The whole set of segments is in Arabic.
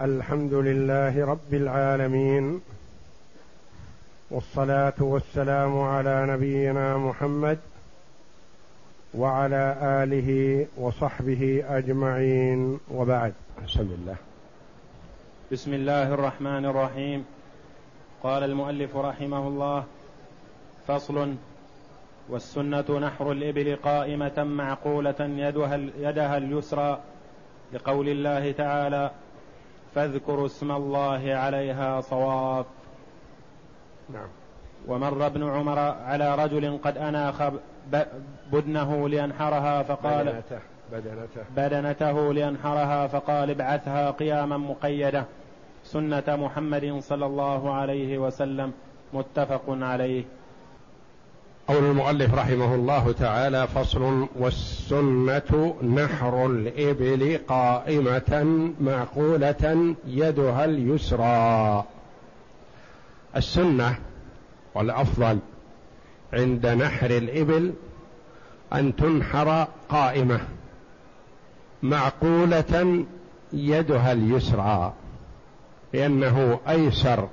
الحمد لله رب العالمين والصلاة والسلام على نبينا محمد وعلى آله وصحبه أجمعين وبعد. بسم الله بسم الله الرحمن الرحيم. قال المؤلف رحمه الله فصل والسنة نحر الإبل قائمة معقولة يدها, يدها اليسرى لقول الله تعالى فاذكروا اسم الله عليها صواف. نعم. ومر ابن عمر على رجل قد أناخ بدنه لينحرها فقال بدنته بدنته, بدنته لينحرها فقال ابعثها قياما مقيدة. سنة محمد صلى الله عليه وسلم متفق عليه. قول المؤلف رحمه الله تعالى فصل والسنة نحر الإبل قائمة معقولة يدها اليسرى. السنة والأفضل عند نحر الإبل أن تنحر قائمة معقولة يدها اليسرى لأنه أيسر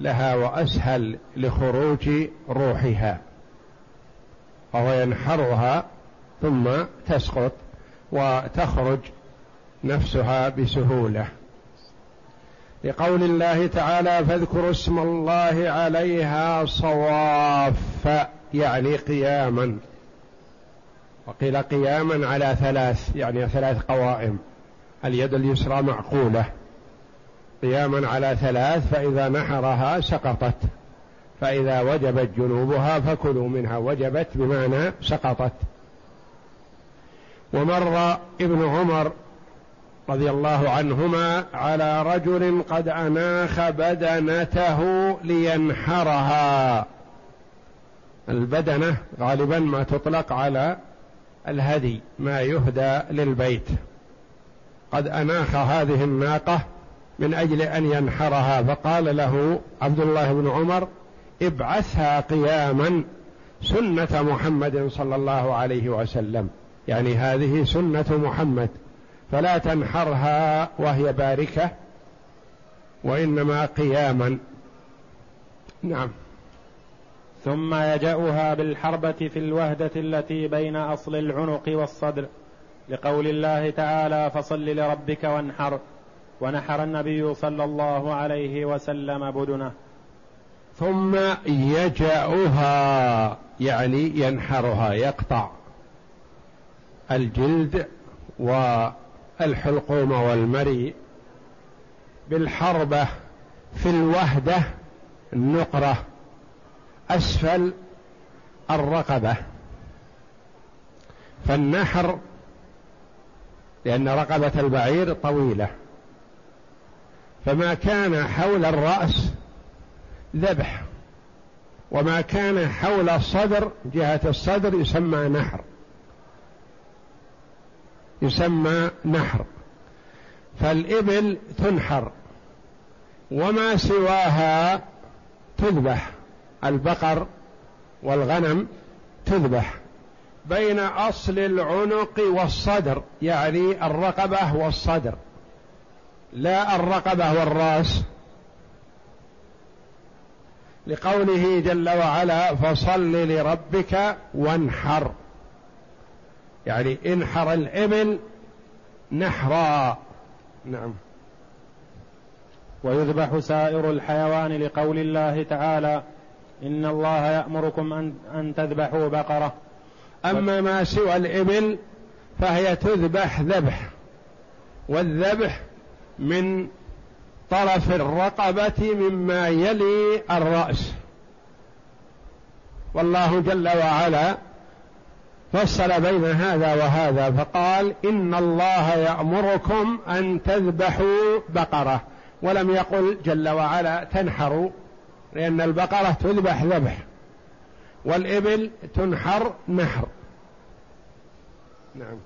لها وأسهل لخروج روحها فهو ينحرها ثم تسقط وتخرج نفسها بسهولة. لقول الله تعالى فاذكروا اسم الله عليها صواف يعني قياما. وقيل قياما على ثلاث يعني ثلاث قوائم اليد اليسرى معقولة قياما على ثلاث فإذا نحرها سقطت. فإذا وجبت جنوبها فكلوا منها وجبت بمعنى سقطت. ومر ابن عمر رضي الله عنهما على رجل قد أناخ بدنته لينحرها. البدنة غالبا ما تطلق على الهدي ما يهدى للبيت. قد أناخ هذه الناقة من أجل أن ينحرها. فقال له عبد الله بن عمر ابعثها قياما سنة محمد صلى الله عليه وسلم. يعني هذه سنة محمد. فلا تنحرها وهي باركة وإنما قياما. نعم. ثم يجأها بالحربة في الوهدة التي بين أصل العنق والصدر لقول الله تعالى فصل لربك وانحر. ونحر النبي صلى الله عليه وسلم بدنه. ثم يجأها يعني ينحرها يقطع الجلد والحلقوم والمري بالحربة في الوهدة النقرة أسفل الرقبة. فالنحر لأن رقبة البعير طويلة. فما كان حول الرأس ذبح وما كان حول الصدر جهة الصدر يسمى نحر. يسمى نحر. فالإبل تنحر وما سواها تذبح. البقر والغنم تذبح. بين أصل العنق والصدر يعني الرقبة والصدر. لا الرقبة والراس. لقوله جل وعلا فصل لربك وانحر. يعني انحر الإبل نحرا. نعم. ويذبح سائر الحيوان لقول الله تعالى إن الله يأمركم أن, أن تذبحوا بقرة. أما ما سوى الإبل فهي تذبح ذبح. والذبح من طرف الرقبة مما يلي الرأس. والله جل وعلا فصل بين هذا وهذا فقال إن الله يأمركم أن تذبحوا بقرة. ولم يقل جل وعلا تنحروا لأن البقرة تذبح ذبح والإبل تنحر نحر. نعم.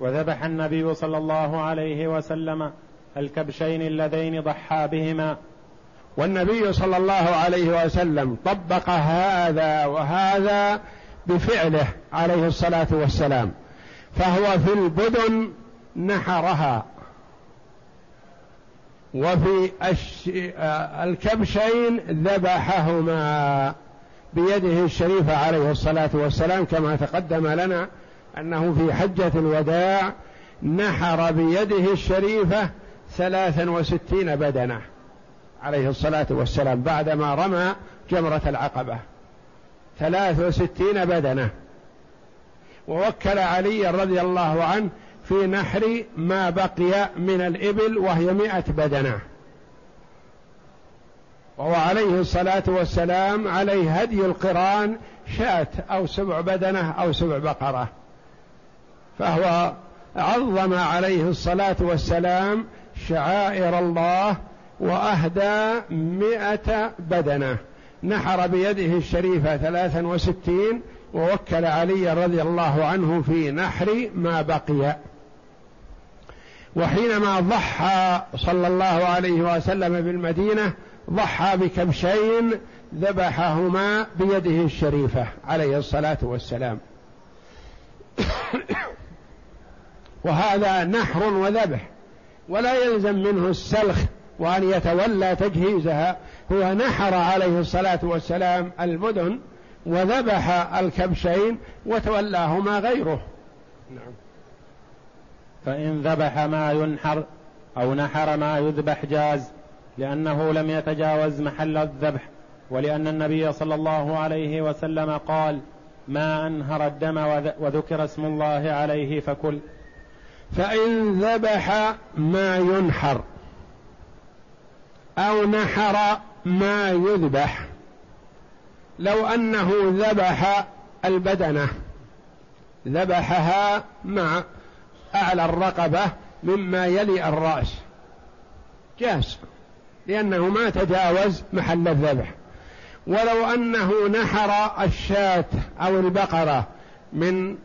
وذبح النبي صلى الله عليه وسلم الكبشين اللذين ضحى بهما. والنبي صلى الله عليه وسلم طبق هذا وهذا بفعله عليه الصلاة والسلام. فهو في البدن نحرها. وفي الكبشين ذبحهما بيده الشريفة عليه الصلاة والسلام. كما تقدم لنا أنه في حجة الوداع نحر بيده الشريفة ثلاثا وستين بدنة عليه الصلاة والسلام بعدما رمى جمرة العقبة. ثلاث وستين بدنة. ووكل علي رضي الله عنه في نحر ما بقي من الإبل وهي مئة بدنة. وهو عليه الصلاة والسلام عليه هدي القرآن شاة أو سبع بدنة أو سبع بقرة. فهو عظم عليه الصلاة والسلام شعائر الله وأهدى مئة بدنة. نحر بيده الشريفة ثلاثا وستين ووكل علي رضي الله عنه في نحر ما بقي. وحينما ضحى صلى الله عليه وسلم بالمدينة ضحى بكبشين ذبحهما بيده الشريفة عليه الصلاة والسلام. وهذا نحر وذبح. ولا يلزم منه السلخ وأن يتولى تجهيزها. هو نحر عليه الصلاة والسلام المدن وذبح الكبشين وتولاهما غيره. نعم. فإن ذبح ما ينحر أو نحر ما يذبح جاز لأنه لم يتجاوز محل الذبح ولأن النبي صلى الله عليه وسلم قال ما أنهر الدم وذكر اسم الله عليه فكل. فإن ذبح ما ينحر أو نحر ما يذبح لو أنه ذبح البدنة ذبحها مع أعلى الرقبة مما يلي الرأس. جاز لأنه ما تجاوز محل الذبح. ولو أنه نحر الشاة أو البقرة من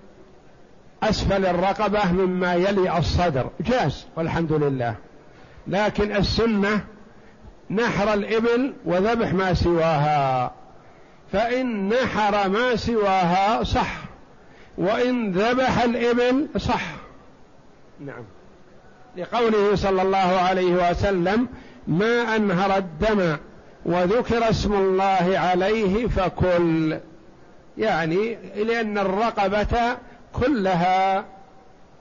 أسفل الرقبة مما يلي الصدر. جاز والحمد لله. لكن السنة نحر الإبل وذبح ما سواها. فإن نحر ما سواها صح وإن ذبح الإبل صح. نعم. لقوله صلى الله عليه وسلم ما أنهر الدم وذكر اسم الله عليه فكل. يعني لأن الرقبة كلها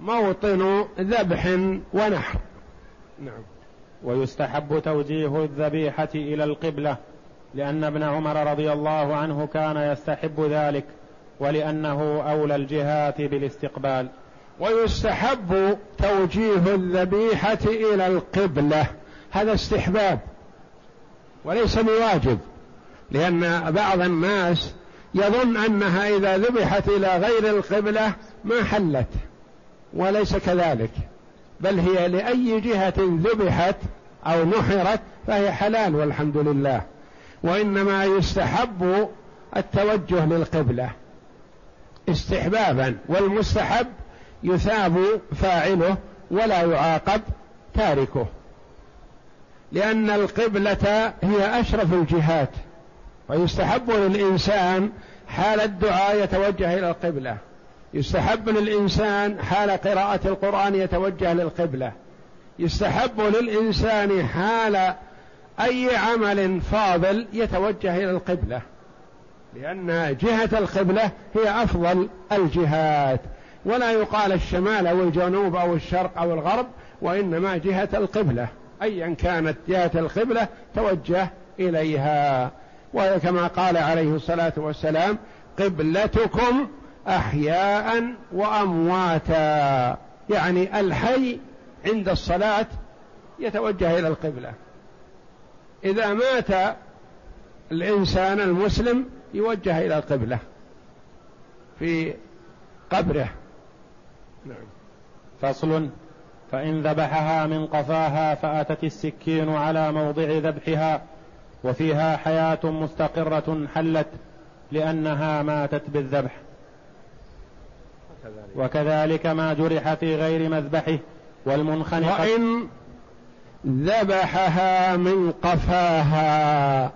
موطن ذبح ونحر. نعم. ويستحب توجيه الذبيحة إلى القبلة لأن ابن عمر رضي الله عنه كان يستحب ذلك ولأنه أولى الجهات بالاستقبال. ويستحب توجيه الذبيحة إلى القبلة. هذا استحباب وليس بواجب لأن بعض الناس يظن أنها إذا ذبحت إلى غير القبلة ما حلت وليس كذلك بل هي لأي جهة ذبحت أو نحرت فهي حلال والحمد لله. وإنما يستحب التوجه للقبلة استحبابا والمستحب يثاب فاعله ولا يعاقب تاركه لأن القبلة هي أشرف الجهات ويستحب للإنسان حال الدعاء يتوجه إلى القبلة. يستحب للإنسان حال قراءة القرآن يتوجه للقبلة. يستحب للإنسان حال أي عمل فاضل يتوجه إلى القبلة. لأن جهة القبلة هي أفضل الجهات. ولا يقال الشمال أو الجنوب أو الشرق أو الغرب وإنما جهة القبلة. أيا كانت جهة القبلة توجه إليها. وهي كما قال عليه الصلاة والسلام قبلتكم أحياء وأمواتا. يعني الحي عند الصلاة يتوجه إلى القبلة. إذا مات الإنسان المسلم يوجه إلى القبلة في قبره. نعم. فصل. فإن ذبحها من قفاها فأتت السكين على موضع ذبحها. وفيها حياة مستقرة حلت لأنها ماتت بالذبح. وكذلك ما جرح في غير مذبحه والمنخنقة. وإن ذبحها من قفاها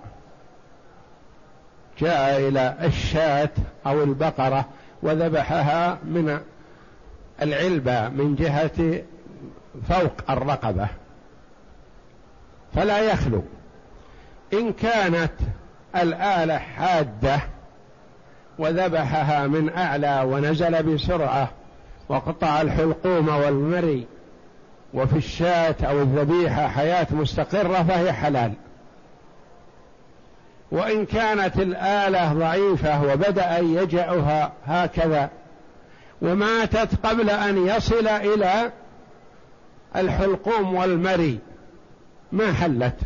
جاء إلى الشاة أو البقرة وذبحها من العلبة من جهة فوق الرقبة. فلا يخلو. إن كانت الآلة حادة وذبحها من أعلى ونزل بسرعة وقطع الحلقوم والمري وفي الشاة أو الذبيحة حياة مستقرة فهي حلال. وإن كانت الآلة ضعيفة وبدأ يجعها هكذا وماتت قبل أن يصل إلى الحلقوم والمري ما حلت؟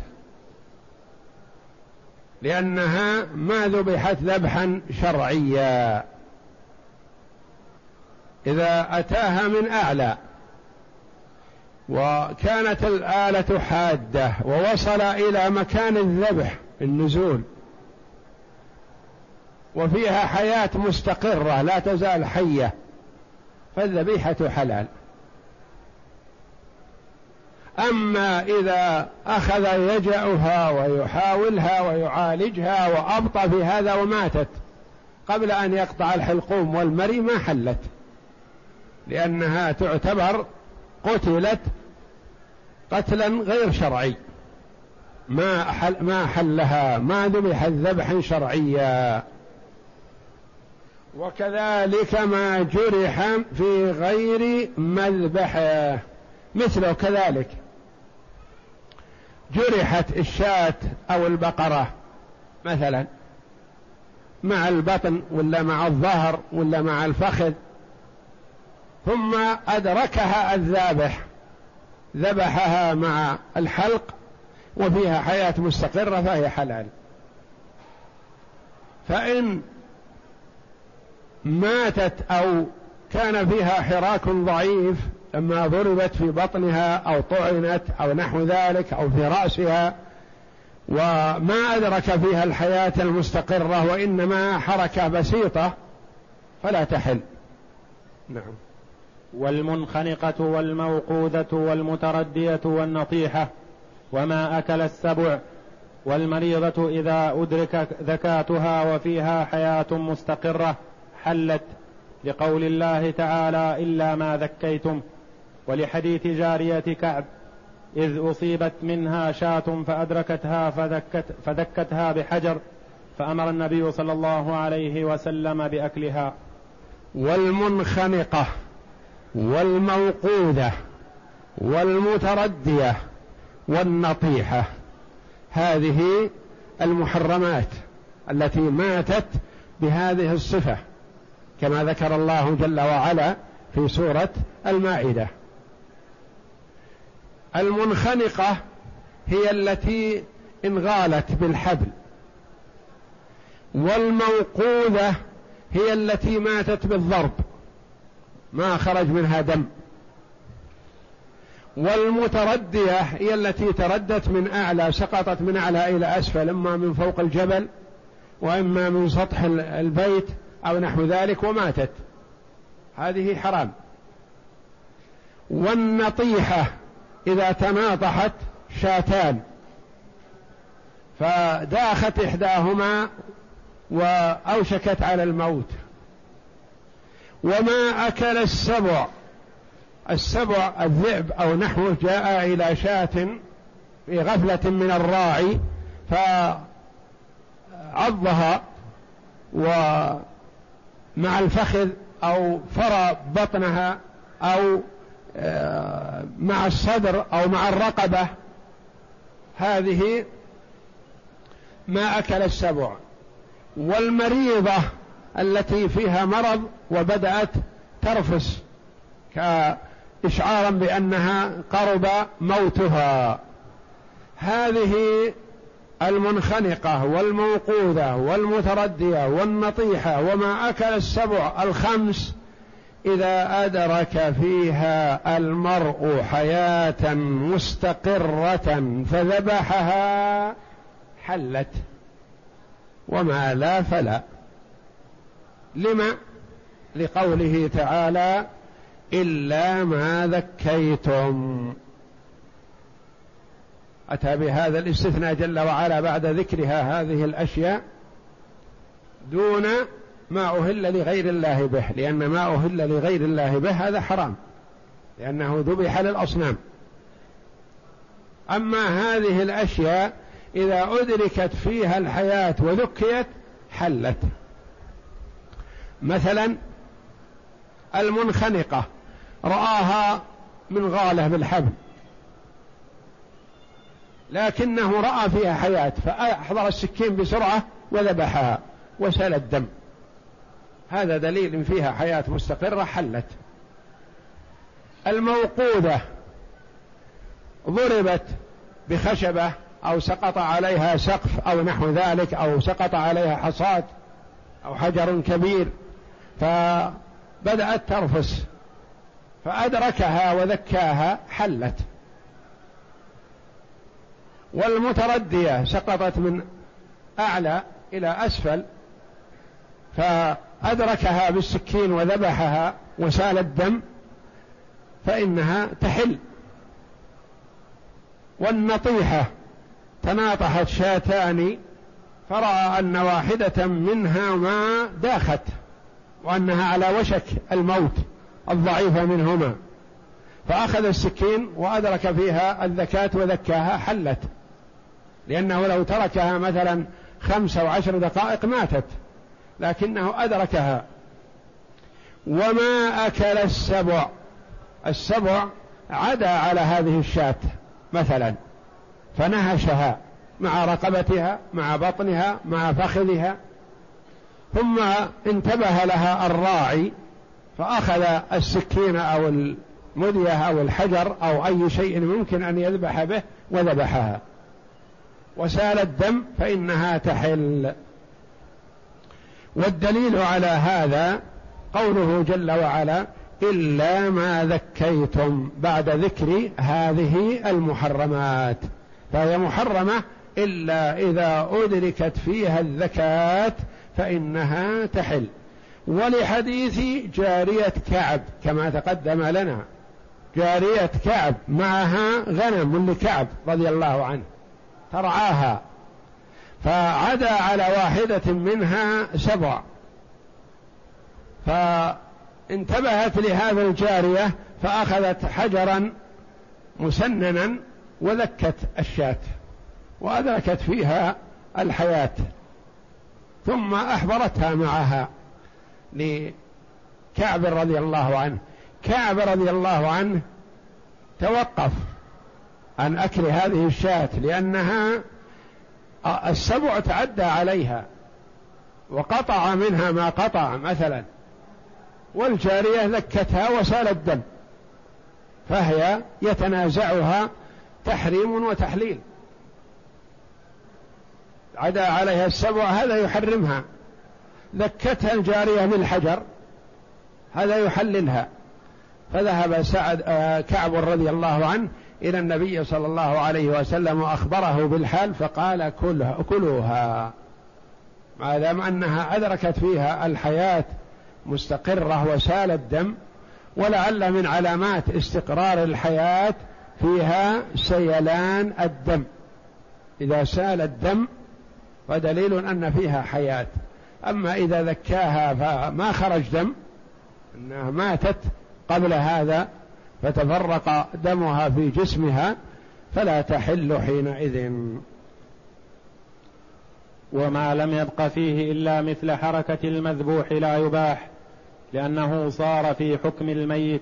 لأنها ما ذبحت ذبحا شرعيا. إذا أتاها من أعلى وكانت الآلة حادة ووصل إلى مكان الذبح النزول وفيها حياة مستقرة لا تزال حية فالذبيحة حلال. أما إذا أخذ يجأها ويحاولها ويعالجها وأبطى في هذا وماتت قبل أن يقطع الحلقوم والمري ما حلت لأنها تعتبر قتلت قتلا غير شرعي. ما حل ما حلها ما ذبحت ذبحا شرعيا. وكذلك ما جرح في غير مذبحه مثله كذلك. جرحت الشاة أو البقرة مثلا مع البطن ولا مع الظهر ولا مع الفخذ. ثم أدركها الذابح ذبحها مع الحلق وفيها حياة مستقرة فهي حلال. فإن ماتت أو كان فيها حراك ضعيف لما ضربت في بطنها أو طعنت أو نحو ذلك أو في رأسها وما أدرك فيها الحياة المستقرة وإنما حركة بسيطة فلا تحل. نعم. والمنخنقة والموقوذة والمتردية والنطيحة وما أكل السبع والمريضة إذا أدرك ذكاتها وفيها حياة مستقرة حلت لقول الله تعالى إلا ما ذكيتم ولحديث جارية كعب إذ أصيبت منها شاة فأدركتها فذكت فذكتها بحجر فأمر النبي صلى الله عليه وسلم بأكلها. والمنخنقة والموقوذة والمتردية والنطيحة. هذه المحرمات التي ماتت بهذه الصفة كما ذكر الله جل وعلا في سورة المائدة. المنخنقة هي التي انغالت بالحبل. والموقوذة هي التي ماتت بالضرب ما خرج منها دم. والمتردية هي التي تردت من أعلى سقطت من أعلى إلى أسفل إما من فوق الجبل وإما من سطح البيت أو نحو ذلك وماتت. هذه حرام. والنطيحة إذا تناطحت شاتان فداخت إحداهما وأوشكت على الموت. وما أكل السبع السبع الذئب أو نحوه جاء إلى شاة في غفلة من الراعي فعضها ومع الفخذ أو فرى بطنها أو مع الصدر أو مع الرقبة هذه ما أكل السبع. والمريضة التي فيها مرض وبدأت ترفس كإشعارا بأنها قرب موتها. هذه المنخنقة والموقوذة والمتردية والنطيحة وما أكل السبع الخمس إذا أدرك فيها المرء حياة مستقرة فذبحها حلت. وما لا فلا. لما؟ لقوله تعالى إلا ما ذكيتم. أتى بهذا الاستثناء جل وعلا بعد ذكرها هذه الأشياء؟ دون ما أهل لغير الله به لأن ما أهل لغير الله به هذا حرام لأنه ذبح للأصنام. أما هذه الأشياء إذا أدركت فيها الحياة وذكيت حلت. مثلا المنخنقة رآها من غالة بالحبل لكنه رأى فيها حياة فأحضر السكين بسرعة وذبحها وسال الدم. هذا دليل فيها حياة مستقرة حلت. الموقوذة ضربت بخشبة أو سقط عليها سقف أو نحو ذلك أو سقط عليها حصاد أو حجر كبير فبدأت ترفس فأدركها وذكاها حلت. والمتردية سقطت من أعلى إلى أسفل فأدركها بالسكين وذبحها وسال الدم فإنها تحل. والنطيحة تناطحت شاتان فرأى أن واحدة منها ما داخت وأنها على وشك الموت الضعيفة منهما. فأخذ السكين وأدرك فيها الذكاة وذكاها حلت لأنه لو تركها مثلا خمس أو عشر دقائق ماتت. لكنه أدركها. وما أكل السبع. السبع عدا على هذه الشاة مثلا. فنهشها مع رقبتها مع بطنها مع فخذها. ثم انتبه لها الراعي فأخذ السكين أو المدية أو الحجر أو أي شيء ممكن أن يذبح به وذبحها. وسال الدم فإنها تحل. والدليل على هذا قوله جل وعلا إلا ما ذكيتم بعد ذكر هذه المحرمات. فهي محرمة إلا إذا أدركت فيها الذكاة فإنها تحل. ولحديث جارية كعب كما تقدم لنا. جارية كعب معها غنم لكعب رضي الله عنه. ترعاها. فعدا على واحدة منها سبع. فانتبهت لهذا الجارية فأخذت حجرا مسننا وذكت الشاة وأدركت فيها الحياة ثم أحضرتها معها لكعب رضي الله عنه. كعب رضي الله عنه توقف عن أكل هذه الشاة لأنها السبع تعدى عليها وقطع منها ما قطع مثلا والجارية ذكتها وسال الدم فهي يتنازعها تحريم وتحليل. عدا عليها السبع هذا يحرمها. ذكتها الجارية بالحجر هذا يحللها. فذهب سعد آه كعب رضي الله عنه إلى النبي صلى الله عليه وسلم وأخبره بالحال فقال كلها كلوها. ما دام أنها أدركت فيها الحياة مستقرة وسال الدم ولعل من علامات استقرار الحياة فيها سيلان الدم. إذا سال الدم فدليل أن فيها حياة. أما إذا ذكاها فما خرج دم أنها ماتت قبل هذا فتفرق دمها في جسمها فلا تحل حينئذ. وما لم يبق فيه إلا مثل حركة المذبوح لا يباح لأنه صار في حكم الميت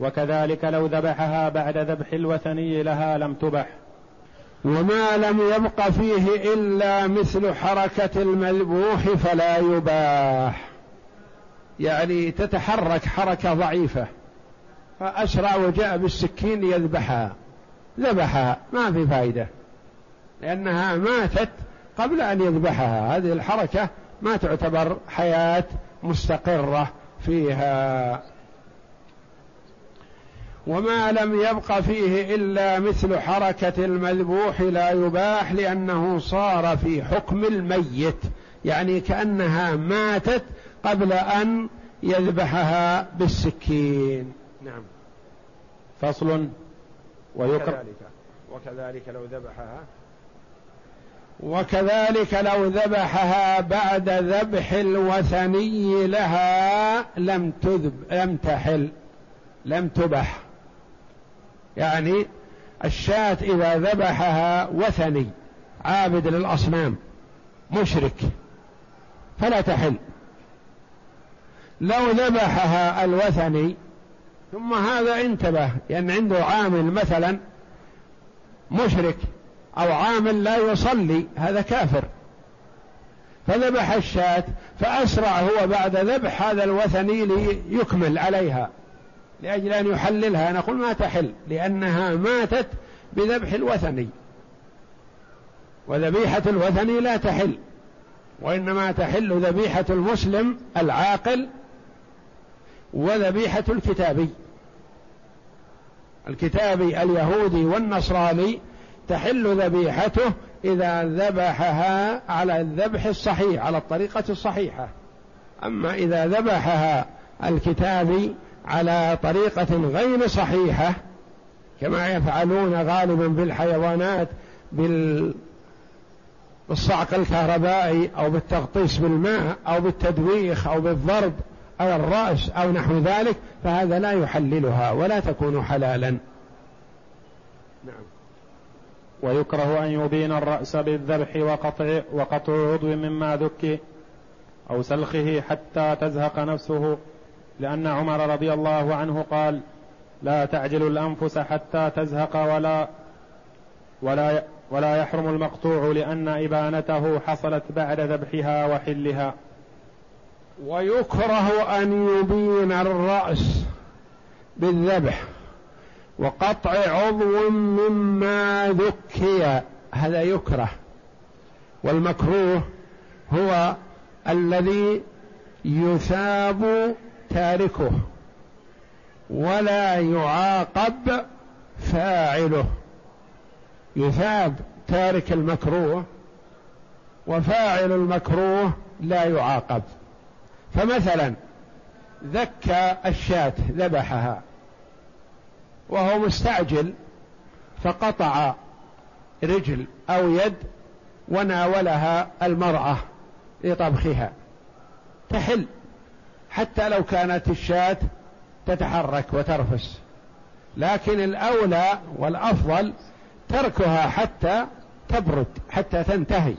وكذلك لو ذبحها بعد ذبح الوثني لها لم تبح. وما لم يبق فيه إلا مثل حركة المذبوح فلا يباح. يعني تتحرك حركة ضعيفة. فأسرع وجاء بالسكين يذبحها ذبحها ما في فائدة لأنها ماتت قبل أن يذبحها. هذه الحركة ما تعتبر حياة مستقرة فيها. وما لم يبق فيه إلا مثل حركة المذبوح لا يباح لأنه صار في حكم الميت. يعني كأنها ماتت قبل أن يذبحها بالسكين. نعم. فصل ويكره وكذلك, وكذلك لو ذبحها. وكذلك لو ذبحها بعد ذبح الوثني لها لم تذب لم تحل لم تبح يعني الشاة إذا ذبحها وثني عابد للأصنام مشرك فلا تحل. لو ذبحها الوثني ثم هذا انتبه لأن عنده عامل مثلا مشرك أو عامل لا يصلي هذا كافر. فذبح الشاة فأسرع هو بعد ذبح هذا الوثني ليكمل عليها لأجل أن يحللها. نقول ما تحل لأنها ماتت بذبح الوثني. وذبيحة الوثني لا تحل وإنما تحل ذبيحة المسلم العاقل وذبيحة الكتابي. الكتابي اليهودي والنصراني تحل ذبيحته إذا ذبحها على الذبح الصحيح على الطريقة الصحيحة. أما إذا ذبحها الكتابي على طريقة غير صحيحة كما يفعلون غالبا بالحيوانات بال بالصعق الكهربائي أو بالتغطيس بالماء أو بالتدويخ أو بالضرب على الرأس أو نحو ذلك فهذا لا يحللها ولا تكون حلالا. نعم. ويكره أن يبين الرأس بالذبح وقطع, وقطع عضو مما ذكي أو سلخه حتى تزهق نفسه لأن عمر رضي الله عنه قال لا تعجل الأنفس حتى تزهق ولا ولا ولا يحرم المقطوع لأن إبانته حصلت بعد ذبحها وحلها. ويكره أن يبين الرأس بالذبح وقطع عضو مما ذكي هذا يكره. والمكروه هو الذي يثاب تاركه ولا يعاقب فاعله. يثاب تارك المكروه وفاعل المكروه لا يعاقب. فمثلا ذكى الشاة ذبحها وهو مستعجل فقطع رجل أو يد وناولها المرأة لطبخها تحل حتى لو كانت الشاة تتحرك وترفس. لكن الأولى والأفضل تركها حتى تبرد حتى تنتهي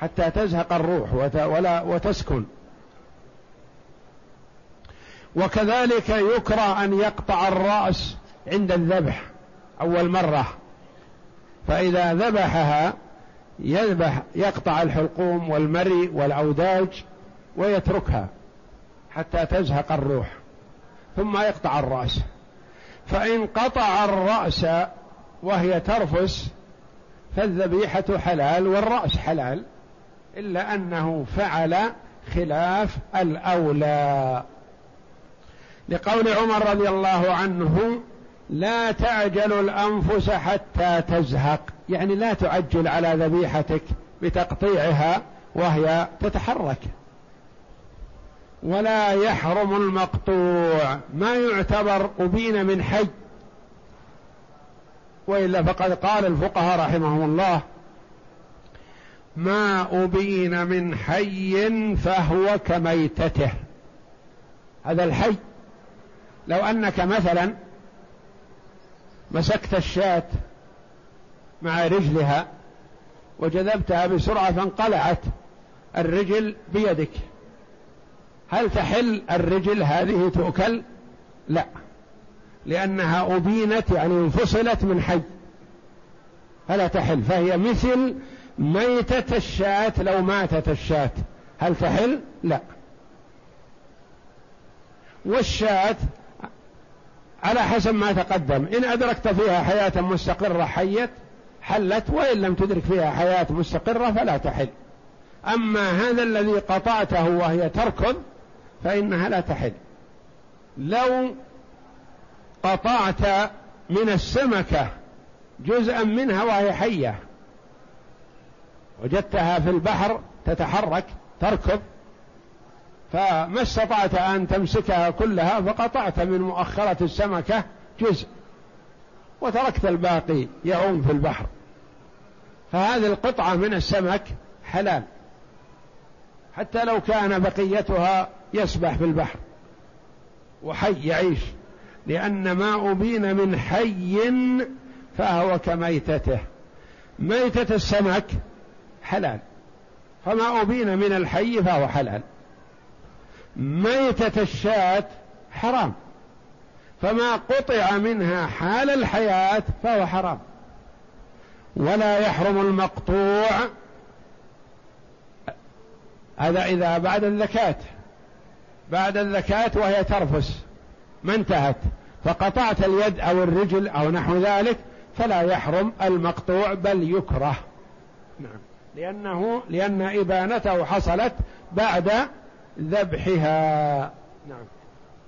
حتى تزهق الروح ولا وتسكن. وكذلك يكره أن يقطع الرأس عند الذبح أول مرة. فإذا ذبحها يذبح يقطع الحلقوم والمري والأوداج ويتركها حتى تزهق الروح ثم يقطع الرأس. فإن قطع الرأس وهي ترفس فالذبيحة حلال والرأس حلال إلا أنه فعل خلاف الأولى. لقول عمر رضي الله عنه لا تعجل الأنفس حتى تزهق. يعني لا تعجل على ذبيحتك بتقطيعها وهي تتحرك. ولا يحرم المقطوع. ما يعتبر أبين من حي. وإلا فقد قال الفقهاء رحمهم الله ما أبين من حي فهو كميتته. هذا الحي. لو أنك مثلا مسكت الشاة مع رجلها وجذبتها بسرعة فانقلعت الرجل بيدك هل تحل الرجل هذه تؤكل؟ لا لأنها أبينت يعني انفصلت من حي فلا تحل. فهي مثل ميتة الشاة لو ماتت الشاة هل تحل؟ لا. والشاة على حسب ما تقدم. إن أدركت فيها حياة مستقرة حيت حلت وإن لم تدرك فيها حياة مستقرة فلا تحل. أما هذا الذي قطعته وهي تركض فإنها لا تحل. لو قطعت من السمكة جزءا منها وهي حية وجدتها في البحر تتحرك تركض فما استطعت أن تمسكها كلها فقطعت من مؤخرة السمكة جزء وتركت الباقي يعوم في البحر. فهذه القطعة من السمك حلال حتى لو كان بقيتها يسبح في البحر وحي يعيش لأن ما أبين من حي فهو كميتته. ميتة السمك حلال فما أبين من الحي فهو حلال. ميتة الشاة حرام. فما قطع منها حال الحياة فهو حرام. ولا يحرم المقطوع. هذا إذا بعد الذكاة بعد الذكاة وهي ترفس. ما انتهت. فقطعت اليد أو الرجل أو نحو ذلك فلا يحرم المقطوع بل يكره. نعم. لأنه لأن إبانته حصلت بعد ذبحها. نعم.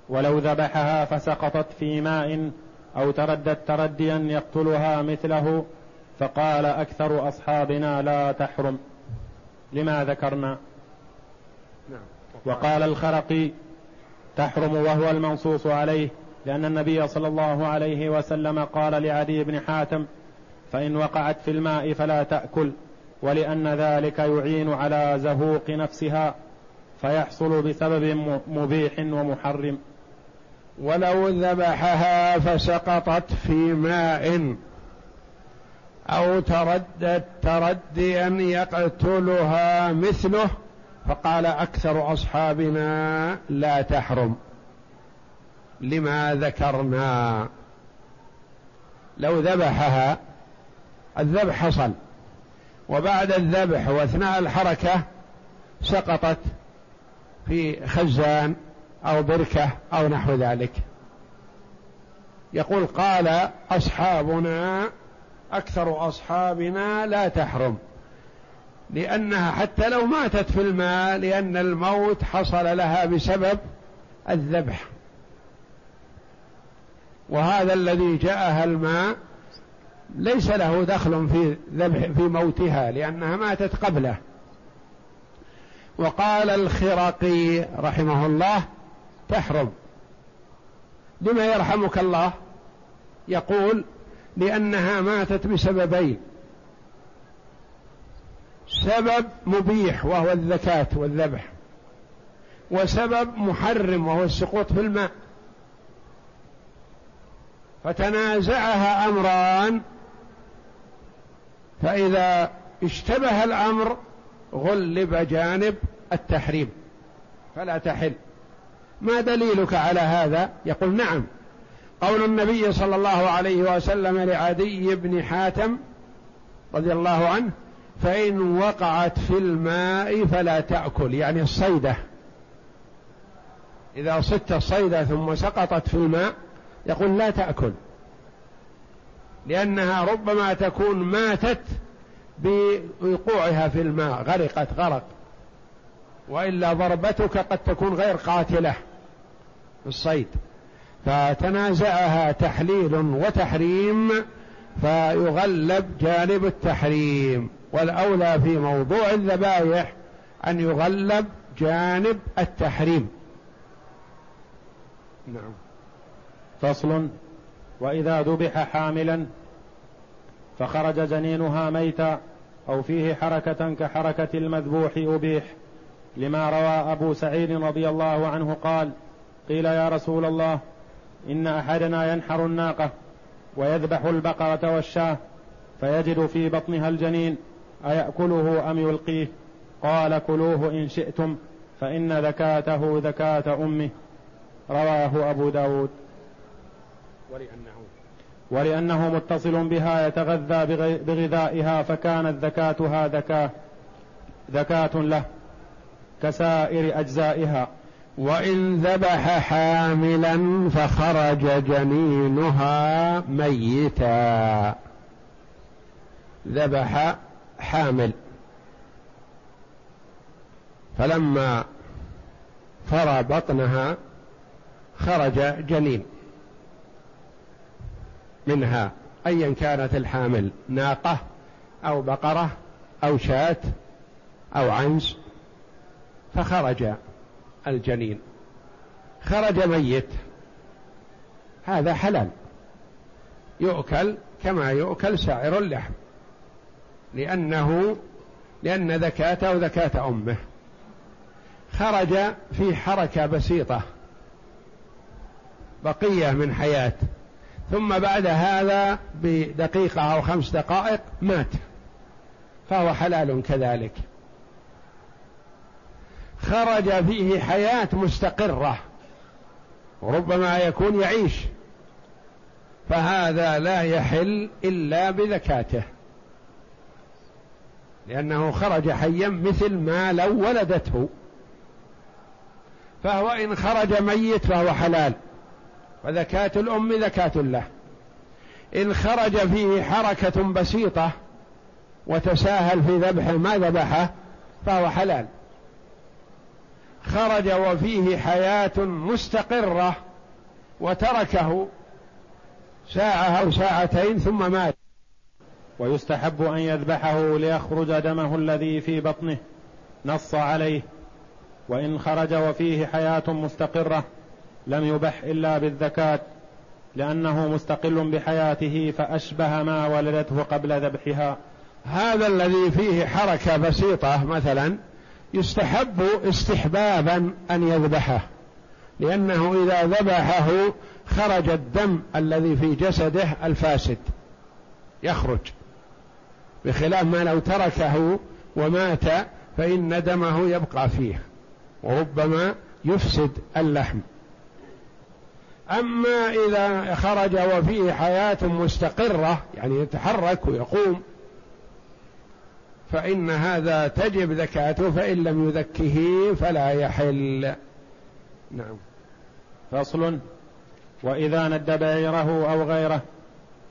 ولو ذبحها فسقطت في ماء أو تردت ترديا يقتلها مثله فقال أكثر أصحابنا لا تحرم. لما ذكرنا؟ نعم. وقال الخرقي تحرم وهو المنصوص عليه لأن النبي صلى الله عليه وسلم قال لعدي بن حاتم فإن وقعت في الماء فلا تأكل ولأن ذلك يعين على زهوق نفسها. فيحصل بسبب مبيح ومحرم. ولو ذبحها فسقطت في ماء أو تردت ترديا يقتلها مثله فقال أكثر أصحابنا لا تحرم. لما ذكرنا لو ذبحها الذبح حصل. وبعد الذبح واثناء الحركة سقطت في خزان أو بركة أو نحو ذلك. يقول قال أصحابنا أكثر أصحابنا لا تحرم لأنها حتى لو ماتت في الماء لأن الموت حصل لها بسبب الذبح. وهذا الذي جاءها الماء ليس له دخل في ذبح في موتها لأنها ماتت قبله. وقال الخرقي رحمه الله تحرم. لما يرحمك الله يقول لأنها ماتت بسببين. سبب مبيح وهو الذكاة والذبح. وسبب محرم وهو السقوط في الماء. فتنازعها أمران. فإذا اشتبه الأمر غلب جانب التحريم. فلا تحل. ما دليلك على هذا؟ يقول نعم. قول النبي صلى الله عليه وسلم لعدي بن حاتم رضي الله عنه فإن وقعت في الماء فلا تأكل. يعني الصيدة. إذا صدت الصيدة ثم سقطت في الماء يقول لا تأكل. لأنها ربما تكون ماتت بوقوعها في الماء غرقت غرق. وإلا ضربتك قد تكون غير قاتلة في الصيد. فتنازعها تحليل وتحريم فيغلب جانب التحريم. والأولى في موضوع الذبائح أن يغلب جانب التحريم. نعم. فصل. وإذا ذبح حاملا فخرج جنينها ميتا. أو فيه حركة كحركة المذبوح أبيح. لما روى أبو سعيد رضي الله عنه قال قيل يا رسول الله إن أحدنا ينحر الناقة ويذبح البقرة والشاة فيجد في بطنها الجنين أيأكله أم يلقيه؟ قال كلوه إن شئتم فإن ذكاته ذكاة أمه. رواه أبو داود. ولأنه ولأنه متصل بها يتغذى بغذائها فكانت ذكاتها ذكاة ذكاة له كسائر أجزائها. وإن ذبح حاملا فخرج جنينها ميتا. ذبح حامل. فلما فرى بطنها خرج جنين. منها ايا كانت الحامل ناقة أو بقرة أو شاة أو عنز فخرج الجنين. خرج ميت. هذا حلال. يؤكل كما يؤكل سائر اللحم. لأنه لأن ذكاته ذكاة أمه. خرج في حركة بسيطة. بقية من حياة. ثم بعد هذا بدقيقة أو خمس دقائق مات. فهو حلال كذلك. خرج فيه حياة مستقرة. وربما يكون يعيش. فهذا لا يحل إلا بذكاته. لأنه خرج حيا مثل ما لو ولدته. فهو إن خرج ميت فهو حلال. وذكاة الأم ذكاة له. إن خرج فيه حركة بسيطة وتساهل في ذبحه ما ذبحه فهو حلال. خرج وفيه حياة مستقرة وتركه ساعة أو ساعتين ثم مات. ويستحب أن يذبحه ليخرج دمه الذي في بطنه. نص عليه. وإن خرج وفيه حياة مستقرة لم يبح إلا بالذكاة لأنه مستقل بحياته فأشبه ما ولدته قبل ذبحها. هذا الذي فيه حركة بسيطة مثلا يستحب استحبابا أن يذبحه لأنه إذا ذبحه خرج الدم الذي في جسده الفاسد يخرج. بخلاف ما لو تركه ومات فإن دمه يبقى فيه وربما يفسد اللحم. أما إذا خرج وفيه حياة مستقرة يعني يتحرك ويقوم فإن هذا تجب ذكاته فإن لم يذكه فلا يحل. نعم. فصل. وإذا ند بعيره أو غيره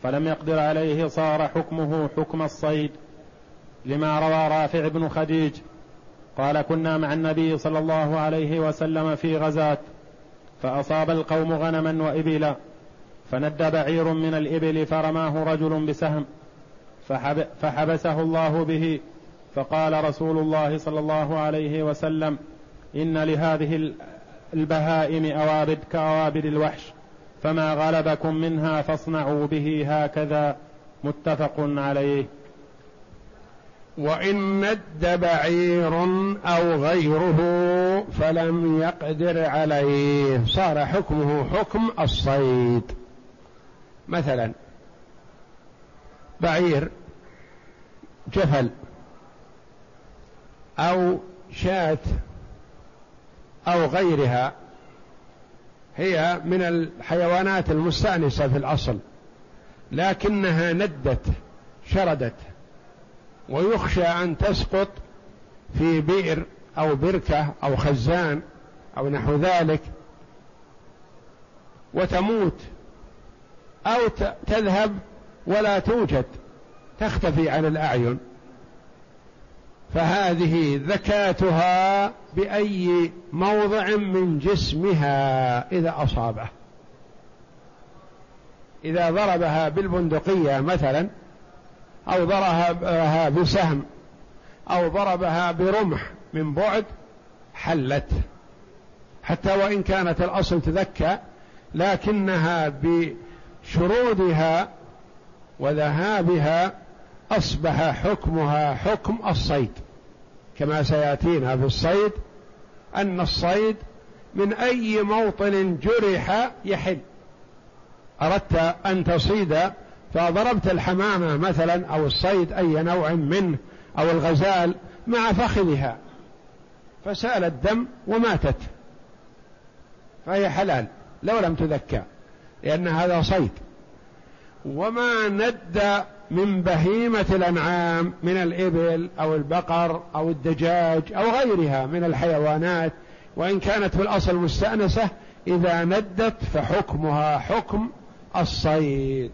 فلم يقدر عليه صار حكمه حكم الصيد. لما روى رافع بن خديج قال كنا مع النبي صلى الله عليه وسلم في غزاة فأصاب القوم غنما وإبلا فند بعير من الإبل فرماه رجل بسهم فحب فحبسه الله به فقال رسول الله صلى الله عليه وسلم إن لهذه البهائم أوابد كأوابد الوحش فما غلبكم منها فاصنعوا به هكذا متفق عليه. وإن ند بعير أو غيره فلم يقدر عليه صار حكمه حكم الصيد. مثلا بعير جفل أو شاة أو غيرها هي من الحيوانات المستأنسة في الأصل لكنها ندت شردت. ويخشى أن تسقط في بئر أو بركة أو خزان أو نحو ذلك وتموت أو تذهب ولا توجد تختفي عن الأعين. فهذه ذكاتها بأي موضع من جسمها إذا أصابه. إذا ضربها بالبندقية مثلا أو ضربها بسهم أو ضربها برمح من بعد حلت. حتى وإن كانت الأصل تذكى لكنها بشرودها وذهابها أصبح حكمها حكم الصيد. كما سيأتينا في الصيد أن الصيد من أي موطن جرح يحل. أردت أن تصيد فضربت الحمامة مثلا أو الصيد أي نوع منه أو الغزال مع فخذها فسال الدم وماتت. فهي حلال لو لم تذكى لأن هذا صيد. وما ند من بهيمة الأنعام من الإبل أو البقر أو الدجاج أو غيرها من الحيوانات وإن كانت في الأصل مستأنسة إذا ندت فحكمها حكم الصيد.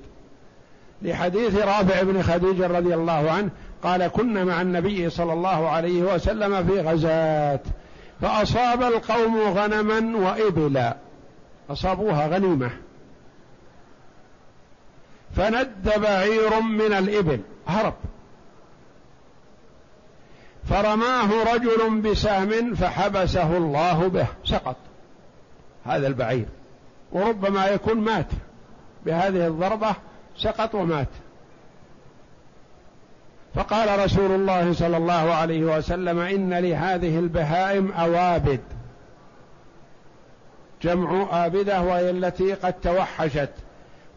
لحديث رافع بن خديج رضي الله عنه قال كنا مع النبي صلى الله عليه وسلم في غزاة فأصاب القوم غنما وإبلا. أصابوها غنيمة. فند بعير من الإبل هرب. فرماه رجل بسهم فحبسه الله به سقط. هذا البعير. وربما يكون مات بهذه الضربة سقط ومات. فقال رسول الله صلى الله عليه وسلم إن لهذه البهائم أوابد. جمع آبدة وهي التي قد توحشت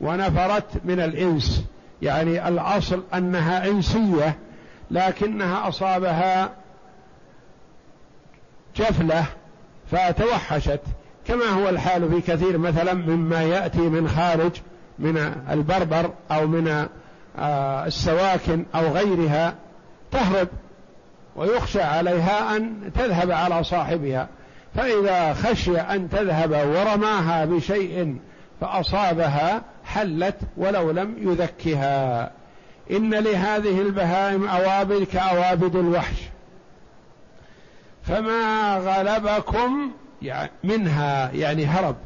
ونفرت من الإنس. يعني الأصل أنها إنسية لكنها أصابها جفلة فتوحشت. كما هو الحال في كثير مثلا مما يأتي من خارج من البربر أو من آه، السواكن أو غيرها تهرب ويخشى عليها أن تذهب على صاحبها. فإذا خشي أن تذهب ورماها بشيء فأصابها حلت ولو لم يذكها. إن لهذه البهائم أوابد كأوابد الوحش. فما غلبكم يعني منها يعني هرب.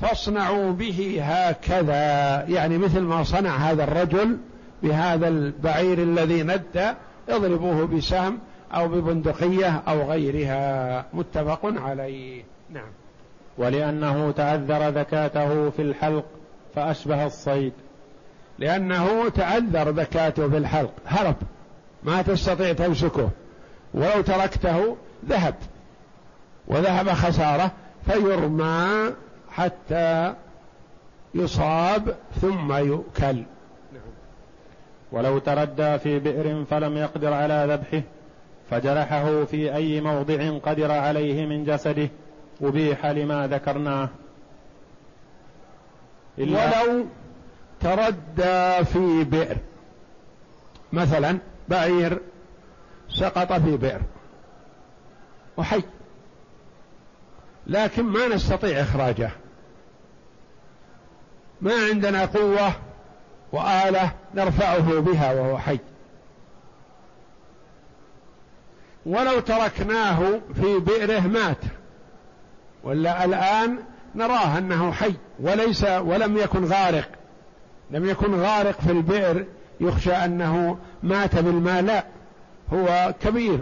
فاصنعوا به هكذا. يعني مثل ما صنع هذا الرجل بهذا البعير الذي ند اضربوه بسهم أو ببندقية أو غيرها. متفق عليه. نعم. ولأنه تعذر ذكاته في الحلق فأشبه الصيد. لأنه تعذر ذكاته في الحلق. هرب. ما تستطيع تمسكه. ولو تركته ذهب. وذهب خسارة فيرمى حتى يصاب ثم يؤكل. ولو تردى في بئر فلم يقدر على ذبحه فجرحه في أي موضع قدر عليه من جسده أبيح لما ذكرناه. ولو تردى في بئر. مثلا بعير سقط في بئر وحي لكن ما نستطيع إخراجه. ما عندنا قوة وآلة نرفعه بها وهو حي. ولو تركناه في بئره مات ولا الآن نراه أنه حي وليس ولم يكن غارق. لم يكن غارق في البئر يخشى أنه مات بالماء لا هو كبير.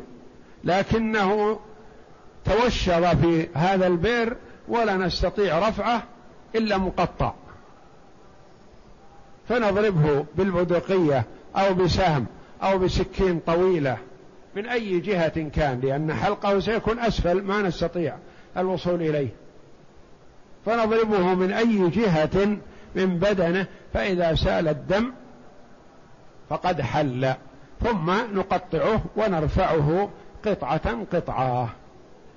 لكنه توشر في هذا البئر ولا نستطيع رفعه إلا مقطع. فنضربه بالبدقية أو بسهم أو بسكين طويلة من أي جهة كان لأن حلقه سيكون أسفل ما نستطيع الوصول إليه. فنضربه من أي جهة من بدنه فإذا سال الدم فقد حل. ثم نقطعه ونرفعه قطعة قطعة.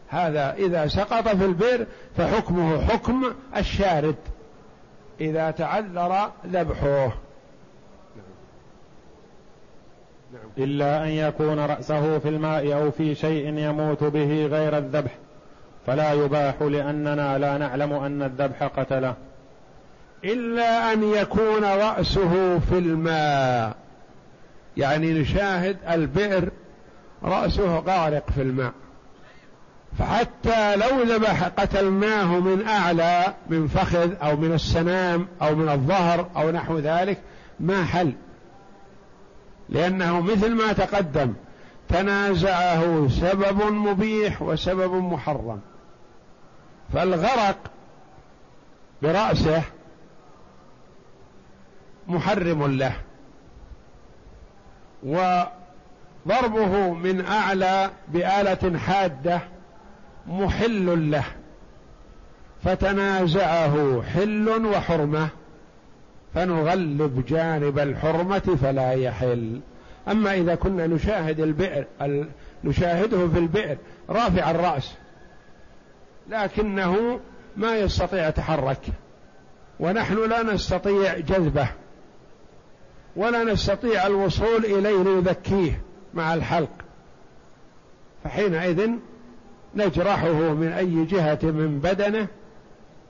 هذا إذا سقط في البئر فحكمه حكم الشارد. إذا تعذر ذبحه. إلا أن يكون رأسه في الماء أو في شيء يموت به غير الذبح فلا يباح لأننا لا نعلم أن الذبح قتله. إلا أن يكون رأسه في الماء. يعني نشاهد البئر رأسه غارق في الماء. فحتى لو ذبح قتلناه من أعلى من فخذ أو من السنام أو من الظهر أو نحو ذلك ما حل. لأنه مثل ما تقدم تنازعه سبب مبيح وسبب محرم. فالغرق برأسه محرم له. وضربه من أعلى بآلة حادة محل له. فتنازعه حل وحرمة. فنغلب جانب الحرمة فلا يحل. أما إذا كنا نشاهد البئر نشاهده في البئر رافع الرأس. لكنه ما يستطيع يتحرك ونحن لا نستطيع جذبه. ولا نستطيع الوصول إليه ليذكيه مع الحلق. فحينئذ نجرحه من أي جهة من بدنه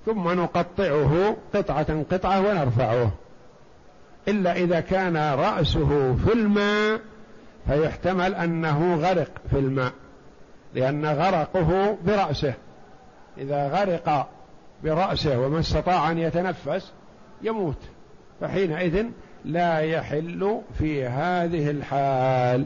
ثم نقطعه قطعة قطعة ونرفعه. إلا إذا كان رأسه في الماء فيحتمل أنه غرق في الماء لأن غرقه برأسه. إذا غرق برأسه وما استطاع أن يتنفس يموت. فحينئذ لا يحل في هذه الحال.